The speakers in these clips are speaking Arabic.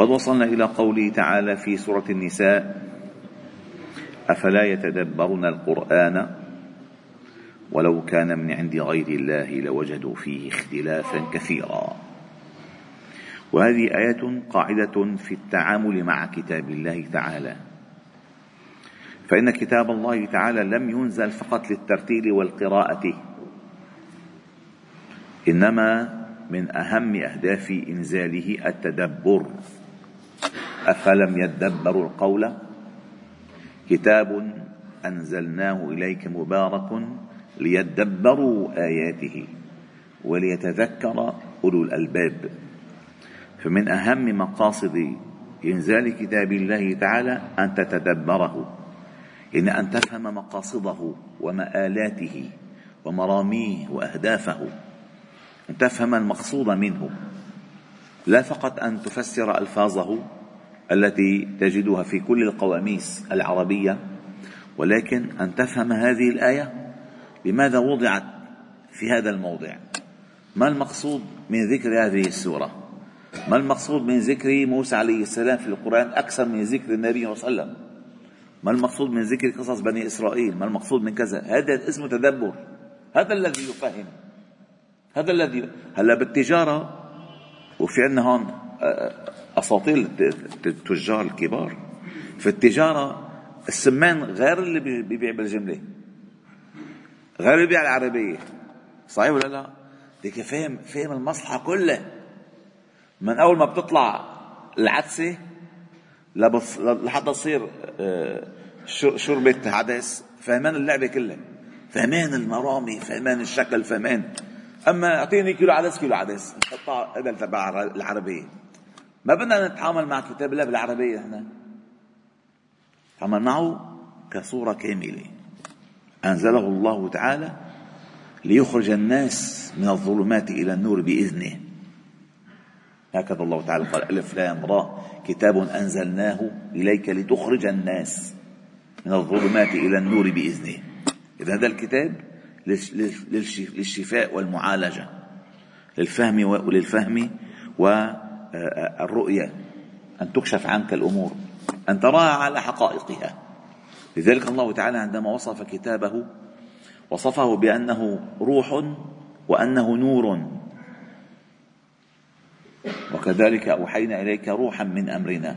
وقد وصلنا إلى قوله تعالى في سورة النساء أفلا يتدبرون القرآن ولو كان من عند غير الله لوجدوا فيه اختلافا كثيرا. وهذه ايات قاعدة في التعامل مع كتاب الله تعالى. فإن كتاب الله تعالى لم ينزل فقط للترتيل والقراءة إنما من أهم أهداف إنزاله التدبر. أفلم يدبروا القول؟ كتاب أنزلناه إليك مبارك ليدبروا آياته وليتذكر أولو الألباب. فمن أهم مقاصد إنزال كتاب الله تعالى أن تتدبره إن أن تفهم مقاصده ومآلاته ومراميه وأهدافه أن تفهم المقصود منه. لا فقط أن تفسر ألفاظه التي تجدها في كل القواميس العربية ولكن أن تفهم هذه الآية لماذا وضعت في هذا الموضع. ما المقصود من ذكر هذه السورة؟ ما المقصود من ذكر موسى عليه السلام في القرآن أكثر من ذكر النبي صلى الله عليه وسلم؟ ما المقصود من ذكر قصص بني إسرائيل؟ ما المقصود من كذا؟ هذا اسمه تدبر. هذا الذي يفهم. هذا الذي هلا بالتجارة وفي عندنا هون أساطيل التجار الكبار. في التجارة السمان غير اللي بيبيع بالجملة. غير اللي بيبيع العربية. صحيح ولا لا؟ لكن فهم فهم المصلحة كلها من أول ما بتطلع العدسة لحتى تصير آه، شربة عدس فهمان اللعبة كلها. فهمان المرامي فهمان الشكل فهمان. أما أعطيني كيلو عدس كيلو عدس. نحطها قبل تبع العربية. ما بدنا نتعامل مع كتاب الله بالعربية إحنا نتعامل معه كصورة كاملة. أنزله الله تعالى ليخرج الناس من الظلمات إلى النور بإذنه. هكذا الله تعالى قال ألف لام را. كتاب أنزلناه إليك لتخرج الناس من الظلمات إلى النور بإذنه. إذا هذا الكتاب للشفاء والمعالجة. للفهم وللفهم والرؤية أن تكشف عنك الأمور أن تراها على حقائقها. لذلك الله تعالى عندما وصف كتابه وصفه بأنه روح وأنه نور. وكذلك أوحينا إليك روحا من أمرنا.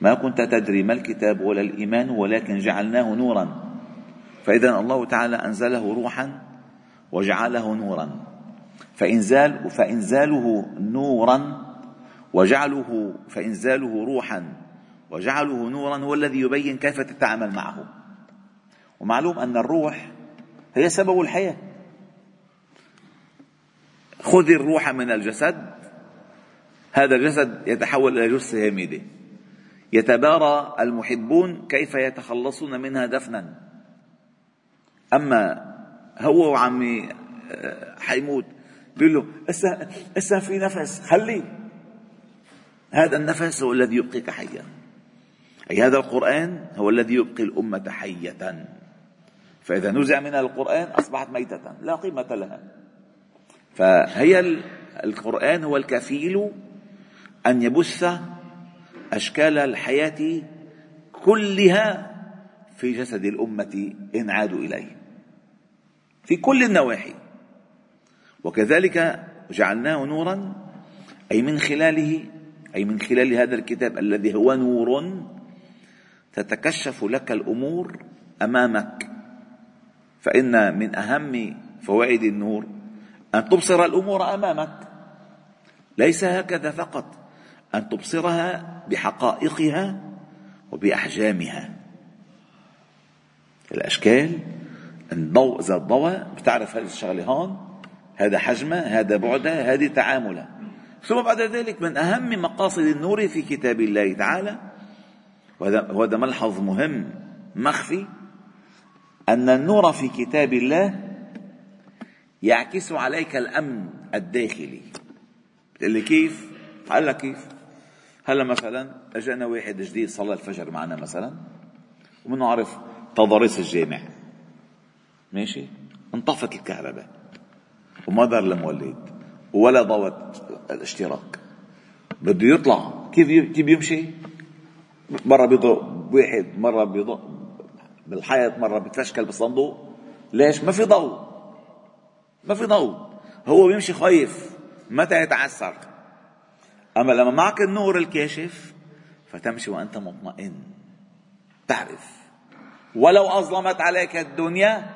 ما كنت تدري ما الكتاب ولا الإيمان ولكن جعلناه نورا. فإذا الله تعالى أنزله روحا وجعله نورا. فإنزال فإنزاله نورا وجعله فإنزاله روحا وجعله نورا هو الذي يبين كيف تتعامل معه. ومعلوم أن الروح هي سبب الحياة. خذ الروح من الجسد هذا الجسد يتحول إلى جثة هامدة يتبارى المحبون كيف يتخلصون منها دفنا. أما هو وعمي آه، حيموت بيقول له اسا أسا في نفس خليه. هذا النفس هو الذي يبقيك حيا. أي هذا القرآن هو الذي يبقي الأمة حية فإذا نزع منها القرآن أصبحت ميتة لا قيمة لها. فهي القرآن هو الكفيل أن يبث أشكال الحياة كلها في جسد الأمة إن عادوا إليه. في كل النواحي. وكذلك جعلناه نورا أي من خلاله أي من خلال هذا الكتاب الذي هو نور تتكشف لك الأمور أمامك. فإن من أهم فوائد النور أن تبصر الأمور أمامك. ليس هكذا فقط أن تبصرها بحقائقها وبأحجامها. الأشكال الضوء إذا الضوء بتعرف هذه الشغلة هون؟ هذا حجمها هذا بعدها هذه تعاملها ثم بعد ذلك من أهم مقاصد النور في كتاب الله تعالى وهذا ملحظ مهم مخفي أن النور في كتاب الله يعكس عليك الأمن الداخلي. بتقول لي كيف؟ هلا كيف؟ هلا مثلا أجأنا واحد جديد صلى الفجر معنا مثلا؟ ومنه عرف تضاريس الجامع. ماشي؟ انطفت الكهرباء. وما دار المولد. ولا ضوت الاشتراك. بده يطلع. كيف كيف يمشي؟ مرة بيضرب واحد مرة بيضرب بالحيط مرة بتفشكل بالصندوق. ليش؟ ما في ضوء. ما في ضوء. هو بيمشي خايف متى يتعسر أما لما معك النور الكاشف فتمشي وأنت مطمئن. تعرف. ولو أظلمت عليك الدنيا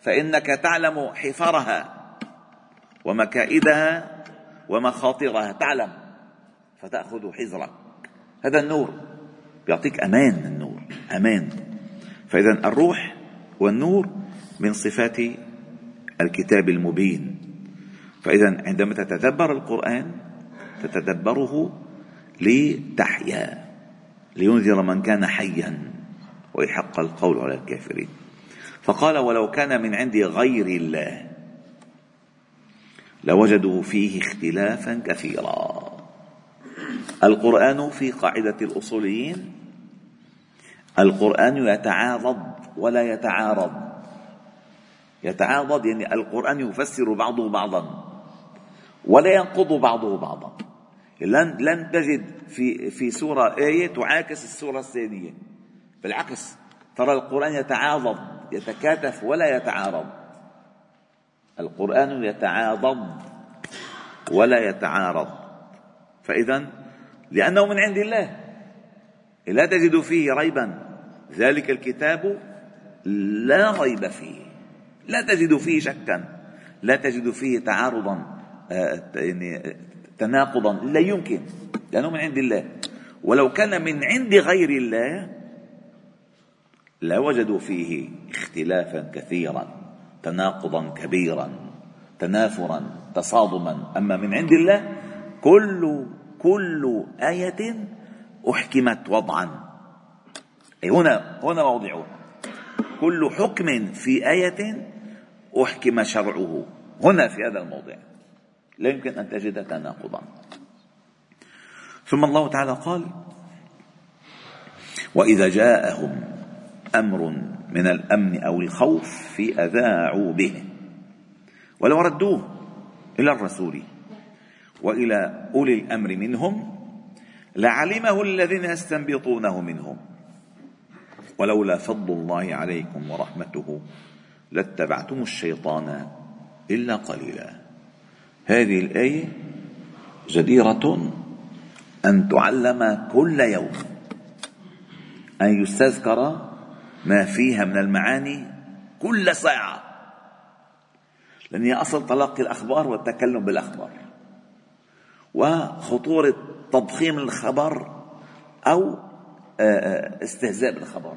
فإنك تعلم حفرها. ومكائدها ومخاطرها. تعلم فتأخذ حذرك. هذا النور يعطيك أمان النور أمان. فإذا الروح والنور من صفات الكتاب المبين. فإذا عندما تتدبر القرآن تتدبره لتحيا لينذر من كان حيا ويحق القول على الكافرين. فقال ولو كان من عند غير الله لوجدوا فيه اختلافا كثيرا. القرآن في قاعدة الأصوليين القرآن يتعاضد ولا يتعارض. يتعاضد يعني القرآن يفسر بعضه بعضا ولا ينقض بعضه بعضا. لن لن تجد في في سورة آية تعاكس السورة الثانية. بالعكس ترى القرآن يتعاضد يتكاتف ولا يتعارض. القرآن يتعاضد ولا يتعارض. فإذا لأنه من عند الله. لا تجد فيه ريبا. ذلك الكتاب لا ريب فيه. لا تجد فيه شكا. لا تجد فيه تعارضا آه، يعني تناقضا. لا يمكن لأنه من عند الله. ولو كان من عند غير الله لوجدوا فيه اختلافا كثيرا. تناقضا كبيرا تنافرا تصادما. أما من عند الله كل كل آية أحكمت وضعا. أي هنا هنا موضعه. كل حكم في آية أحكم شرعه. هنا في هذا الموضع. لا يمكن أن تجد تناقضا. ثم الله تعالى قال وإذا جاءهم أمر من الأمن أو الخوف في أذاعوا به. ولو ردوه إلى الرسول وإلى أولي الأمر منهم لعلمه الذين يستنبطونه منهم. ولولا فضل الله عليكم ورحمته لاتبعتم الشيطان إلا قليلا. هذه الآية جديرة أن تعلم كل يوم. أن يستذكر ما فيها من المعاني كل ساعة لأن هي أصل تلقي الأخبار والتكلم بالأخبار. وخطورة تضخيم الخبر أو استهزاء بالخبر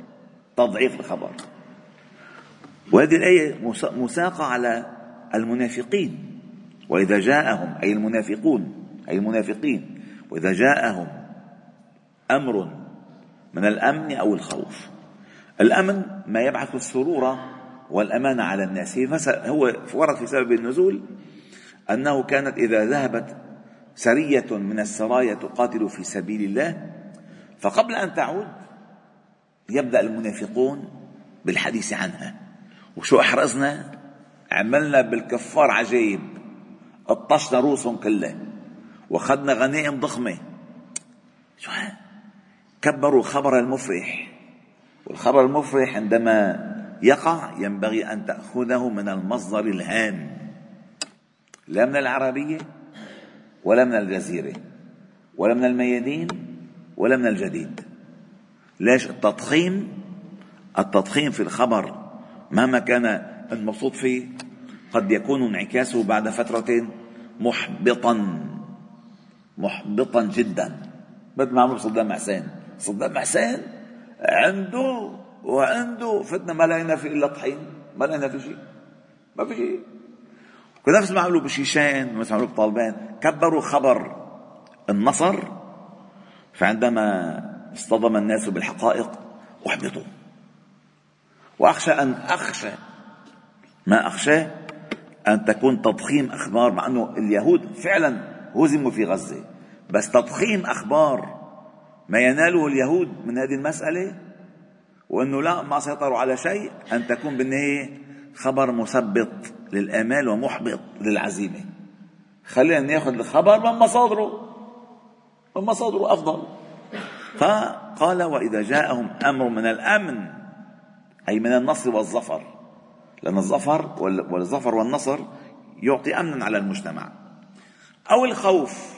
تضعيف الخبر. وهذه الآية مساقة على المنافقين. وإذا جاءهم أي المنافقون أي المنافقين وإذا جاءهم أمر من الأمن أو الخوف. الأمن ما يبعث السرور والأمان على الناس. هو ورد في سبب النزول أنه كانت إذا ذهبت سرية من السرايا تقاتل في سبيل الله فقبل أن تعود يبدأ المنافقون بالحديث عنها. وشو أحرزنا؟ عملنا بالكفار عجائب قطشنا رؤوسهم كلها وأخذنا غنائم ضخمة. شو كبروا الخبر المفرح. والخبر المفرح عندما يقع ينبغي أن تأخذه من المصدر الهام لا من العربية ولا من الجزيرة ولا من الميادين ولا من الجديد. ليش؟ التضخيم التضخيم في الخبر مهما كان المقصود فيه قد يكون انعكاسه بعد فترة محبطا محبطا جدا. مثل ما عمل صدام حسين. صدام حسين عنده وعنده فتنا ما لقينا في إلا طحين. ما لقينا في شيء. ما في شيء. ونفس ما عملوا بشيشان ونفس ما عملوا بطالبان كبروا خبر النصر فعندما اصطدم الناس بالحقائق أحبطوا. وأخشى أن أخشى ما أخشى أن تكون تضخيم أخبار مع أنه اليهود فعلا هزموا في غزة. بس تضخيم أخبار ما يناله اليهود من هذه المسألة وأنه لا ما سيطروا على شيء أن تكون بالنهايه خبر مثبط للآمال ومحبط للعزيمة. خلينا نأخذ الخبر من مصادره. من مصادره أفضل. فقال وإذا جاءهم أمر من الأمن أي من النصر والظفر. لأن الظفر والظفر والنصر يعطي امنا على المجتمع. أو الخوف.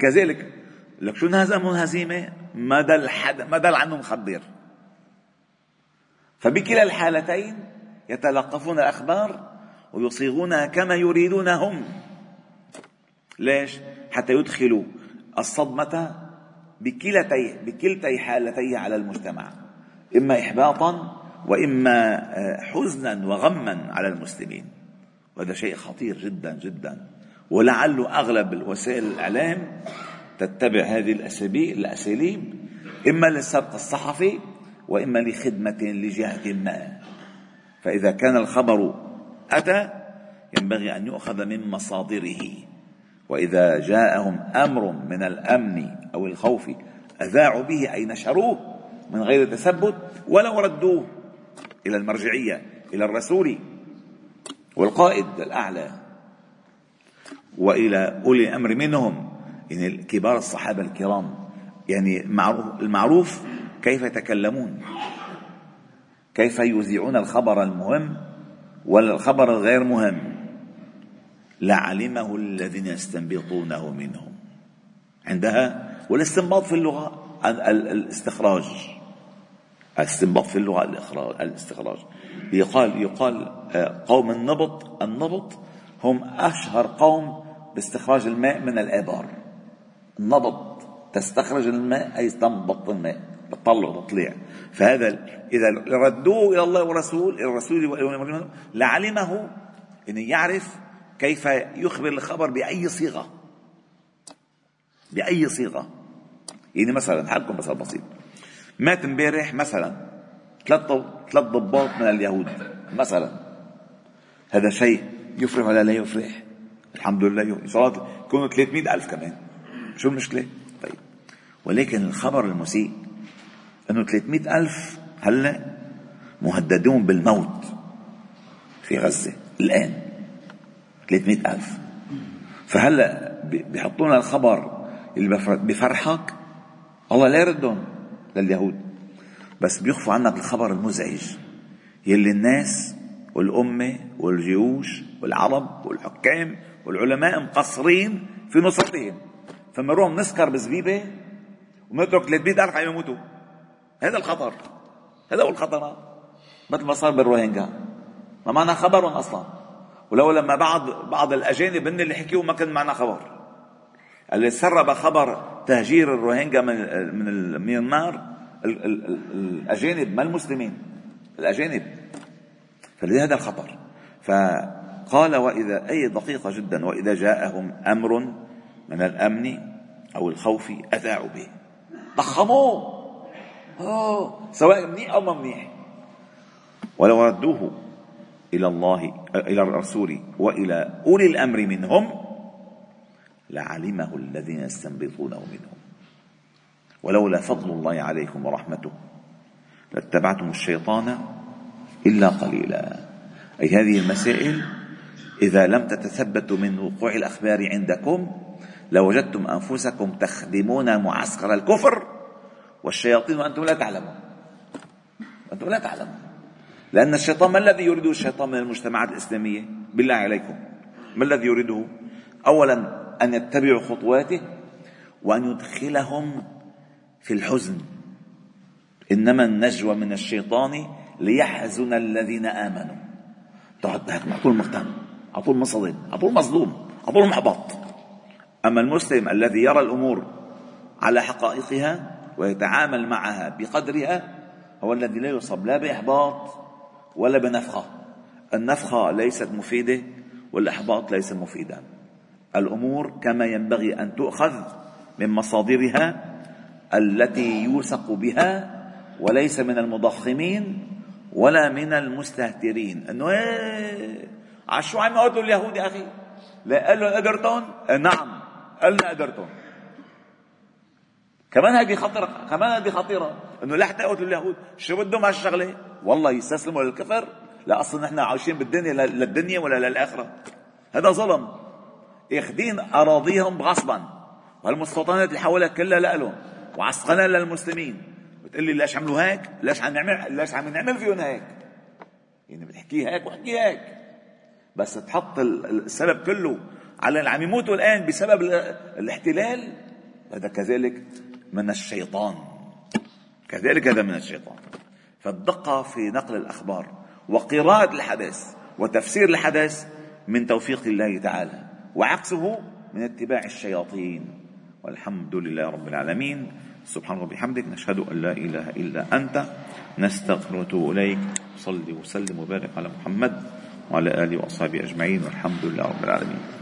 كذلك لك شو انهزموا هزيمة؟ ما دل ما دل عنه مخبر. فبكلا الحالتين يتلقفون الأخبار ويصيغونها كما يريدون هم. ليش؟ حتى يدخلوا الصدمة بكلتي بكلتي حالتي على المجتمع. إما إحباطا وإما آه، حزنا وغما على المسلمين. وهذا شيء خطير جدا جدا. ولعله أغلب وسائل الإعلام تتبع هذه الأساليب الأساليب إما للسبق الصحفي وإما لخدمة لجهة ما. فإذا كان الخبر أتى ينبغي أن يؤخذ من مصادره. وإذا جاءهم أمر من الأمن أو الخوف أذاعوا به أي نشروه من غير تثبت ولو ردوه إلى المرجعية إلى الرسول والقائد الأعلى وإلى أولي الأمر منهم. يعني كبار الصحابة الكرام يعني المعروف كيف يتكلمون؟ كيف يذيعون الخبر المهم ولا الخبر الغير مهم؟ لعلمه الذين يستنبطونه منهم. عندها والاستنباط في اللغة الاستخراج. الاستنباط في اللغة الإخراج الاستخراج. يقال يقال آه، قوم النبط النبط هم أشهر قوم باستخراج الماء من الآبار النبط تستخرج الماء أي تنبط الماء بتطلع تطليع فهذا إذا ردوه إلى الله والرسول إلى الرسول لعلمه أن يعرف كيف يخبر الخبر بأي صيغة. بأي صيغة. يعني مثلا حالكم مثال بسيط. مات امبارح مثلا ثلاث ثلاث ضباط من اليهود مثلا. هذا شيء يفرح ولا لا يفرح؟ الحمد لله الله يكونوا 300 ألف كمان. شو المشكلة؟ طيب. ولكن الخبر المسيء أنه 300 ألف هلأ مهددون بالموت في غزة الآن. 300 ألف. فهلأ بيحطونا الخبر اللي بفرحك الله لا يردهم لليهود بس بيخفوا عنك الخبر المزعج يلي الناس والأمة والجيوش والعرب والحكام والعلماء مقصرين في نصرتهم. فمروح نسكر بزبيبة ونترك 300 ألف عم يموتوا. هذا الخطر. هذا هو الخطر. مثل ما صار بالروهينجا. ما معنا خبر أصلا. ولو لما بعض بعض الأجانب هن اللي حكيوا ما كان معنا خبر. اللي سرب خبر تهجير الروهينجا من من ميانمار الأجانب ما المسلمين الأجانب. فلهذا الخطر. فقال واذا أي دقيقة جدا. وإذا جاءهم أمر من الأمن أو الخوف أذاعوا به. ضخموه. آه سواء منيح أو منيح. ولو ردوه إلى الله إلى الرسول وإلى أولي الأمر منهم لعلمه الذين يستنبطونه منهم. ولولا فضل الله عليكم ورحمته لاتبعتم الشيطان إلا قليلا. أي هذه المسائل إذا لم تتثبتوا من وقوع الأخبار عندكم لوجدتم أنفسكم تخدمون معسكر الكفر والشياطين وأنتم لا تعلمون. أنتم لا تعلمون. لأن الشيطان ما الذي يريده الشيطان من المجتمعات الإسلامية؟ بالله عليكم. ما الذي يريده؟ أولا أن يتبعوا خطواته وأن يدخلهم في الحزن. إنما النجوى من الشيطان ليحزن الذين آمنوا. تقعد على طول مهتم على طول منصدم على طول مظلوم. على طول محبط. أما المسلم الذي يرى الأمور على حقائقها ويتعامل معها بقدرها هو الذي لا يصاب لا بإحباط ولا بنفخة النفخة ليست مفيدة والإحباط ليس مفيدا الأمور كما ينبغي أن تؤخذ من مصادرها التي يوثق بها وليس من المضخمين ولا من المستهترين إنه إيه على شو عم يقتلوا اليهود يا أخي؟ لا قال له قدرتهم؟ نعم قالنا قدرتهم كمان هذه خطيرة كمان هذه خطيرة. إنه لا تقتلوا اليهود. شو بدهم هالشغلة والله يستسلموا للكفر. لا أصلا نحن عايشين بالدنيا للدنيا ولا للآخرة. هذا ظلم. اخذين أراضيهم غصبا. والمستوطنات اللي حولها كلها لهم. وعسقنا للمسلمين. بتقول لي ليش عملوا هيك؟ ليش عم نعمل ليش عم نعمل فيهم هيك؟ يعني بتحكي هيك وحكي هيك. بس تحط السبب كله على اللي عم يموتوا الآن بسبب الاحتلال؟ هذا كذلك من الشيطان. كذلك هذا من الشيطان. فالدقة في نقل الأخبار وقراءة الحدث وتفسير الحدث من توفيق الله تعالى وعكسه من اتباع الشياطين. والحمد لله رب العالمين. سبحان ربي بحمدك نشهد أن لا إله إلا أنت. نستغفر ونتوب إليك. صلي وسلم وبارك على محمد وعلى آله وأصحابه أجمعين. والحمد لله رب العالمين.